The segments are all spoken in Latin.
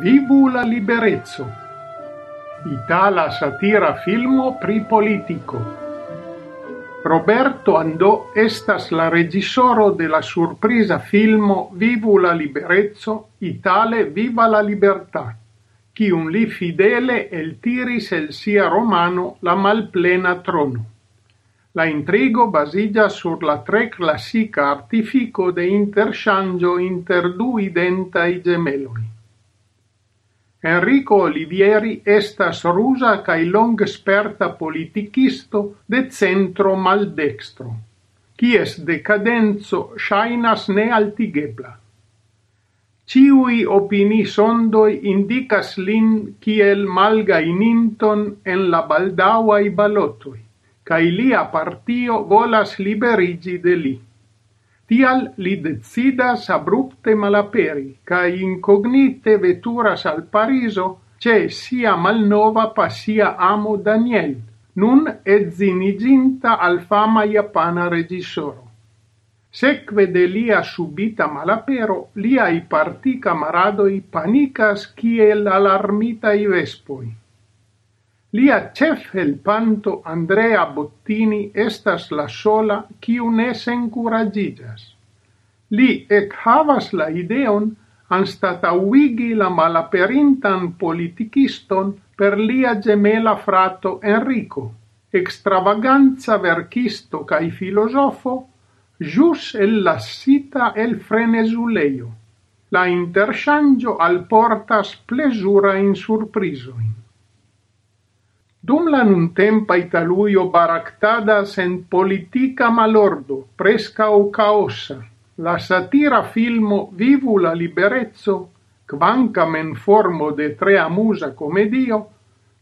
Vivu la liberezzo. Itala satira filmo pri politico. Roberto Andò estas la regisoro de la filmo Vivu la liberezzo, Itale viva la libertà, chi un li fidele el tiris el sia romano la malplena trono. La intrigo basilla sur la tre classica artifico de interchangio inter du identai gemeloi. Enrico Olivieri estas rusa kaj longesperta politikisto de centro maldekstro, kies decadenzo ŝajnas nealtigebla. Ciui opini sondoi indicas lin kiel malgaininton en la baldauai balotoi, cae lia partio volas liberigi de li. Tial li decidas abrupte malaperi, cae incognite veturas al Pariso ce sia malnova pasia amo Daniel, nun etziniginta al fama japana regisoro. Secve de lia subita malapero, liai parti camaradoi panicas kiel alarmitai vespoi. Lia cef helpanto Andrea Bottini estas la sola kiu ne sencuragigas. Li ec havas la ideon anstatauigi la malaperintan politiciston per lia gemela frato Enrico, extravaganza verkisto cae filosofo, jus el lassita el frenesuleio. La interchangio alportas plesura in surprisoin. Dum la nuntempa Italuio baractada en politica malordo, presca o caosa, la satira filmo Vivu la liberezzo, quancam en formo de tre amusa comedio,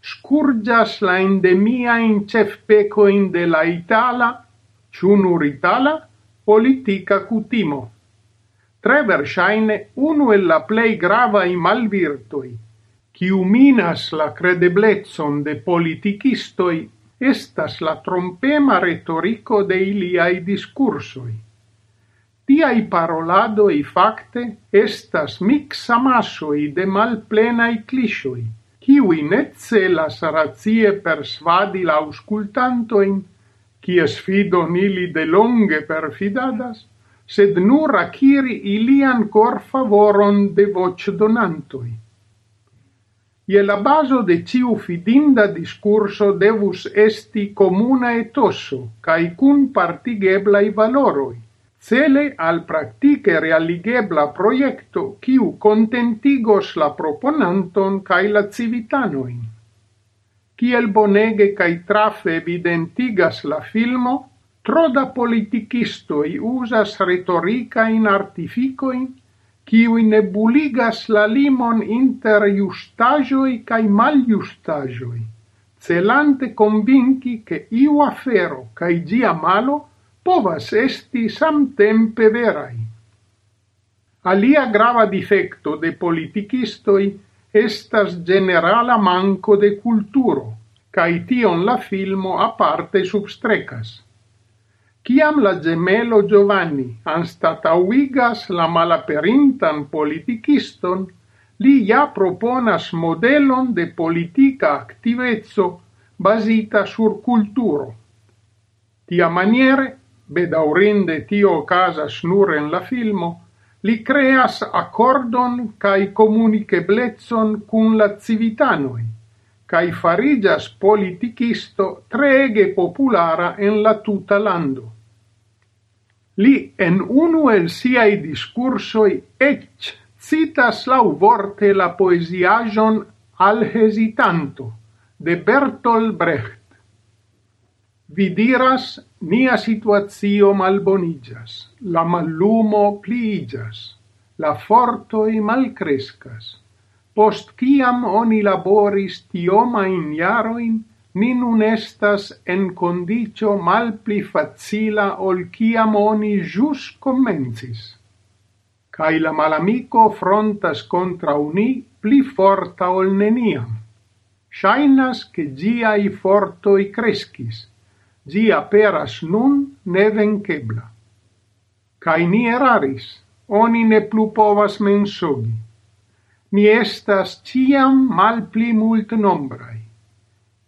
scurgias la endemia in cefpeco in de la itala, ciunur itala, politica cutimo. Tre versaine, uno e la plej gravaj malvirtoj – quiu minas la credeblezzon de politicistoi estas la trompema retorico de iliai discursoi. Tiai paroladoi facte estas mix amasoi de malplenai clishoi, quiui ne celas razie persvadi la auscultantoin, quies fidon ili de longe perfidadas, sed nur aciri ilian cor favoron de voce donantoi. Ie la baso de ciu fidinda discurso devus esti comuna etoso cae cun partigeblai valoroi, cele al practice realigebla proiecto ciu contentigos la proponanton cae la civitanoin. Ciel bonege cae trafe evidentigas la filmo, troda politicistoi usas retoricain artificoin qui nebuligas la limon inter justajoi cae maljustaĵoj, celante convinci che iu afero cae gia malo povas esti samtempe verai. Alia grava difecto de politicistoi estas generala manco de culturo, cae tion la filmo aparte substrecas. Ciam la gemelo Giovanni anstatauigas la malaperintan politikiston, li ja proponas modelon de politica activezzo basita sur culturo. Tia maniere, bedaurinde tio casas nur en la filmo, li creas accordon cae comuniceblezon cun la civitanoi, cae farigas politicisto treege populara en la tuta lando. Li en unu el siai discursoi ec citas lau vorte la poesiajon al hesitanto de Bertolt Brecht. Vi diras, nia situatio malbonigas, la mallumo pliigas, la fortoi malcrescas. Post ciam oni laboris tioma in jaroin, ni nun estas en condicio malpli facila ol ciam oni jus commensis. Cai la malamico frontas contra uni pli forta ol neniam. Shainas che giai fortoi crescis, gia peras nun nevencebla. Cai ni eraris, oni ne plu povas mensogi. Ni estas ciam malpli mult nombrai.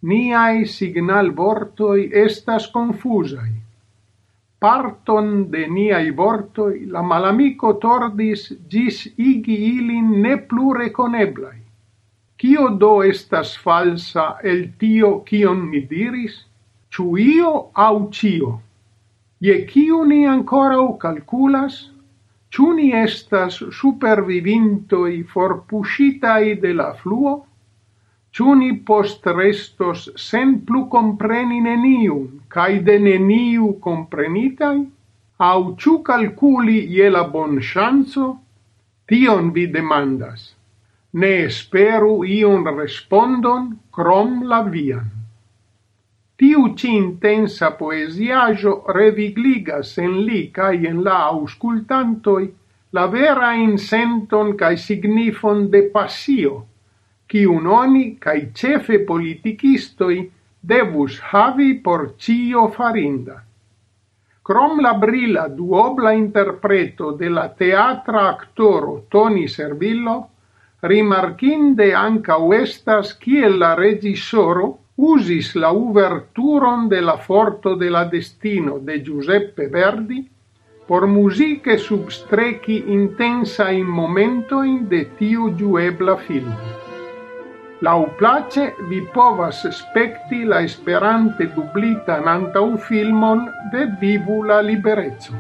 Niai signalvortoj estas confusai. Parton de niai vortoi la malamiko tordis gis igi ilin ne plu reconeblai. Kio do estas falsa el tio kion mi diris? Ciu io au cio? Ie cio ni ankoraŭ kalkulas? Ciu ni estas supervivintoi forpuscitai de la fluo? Ĉu ni postrestos sen plu compreni neniun, cae de neniu comprenitai? Au ciu calculi je la bonŝanco? Tion vi demandas. Ne esperu iun respondon krom la vian. Tiu ci intensa poesiajo revigligas en li cae en la auscultantoi la vera insenton cae signifon de passio, kiun oni kaj ĉefe politikistoj devus havi por cio farinda. Crom la brila duobla interpreto de la teatra actoro Toni Servillo, rimarcinde anca estas kiel la regisoro usis la uverturon de la forto de la destino de Giuseppe Verdi por musiche substrechi intensa in momentoin de tiu giuebla film. Lauplace vi povas spekti la Esperante dublitan antaŭfilmon de Vivu la libereco.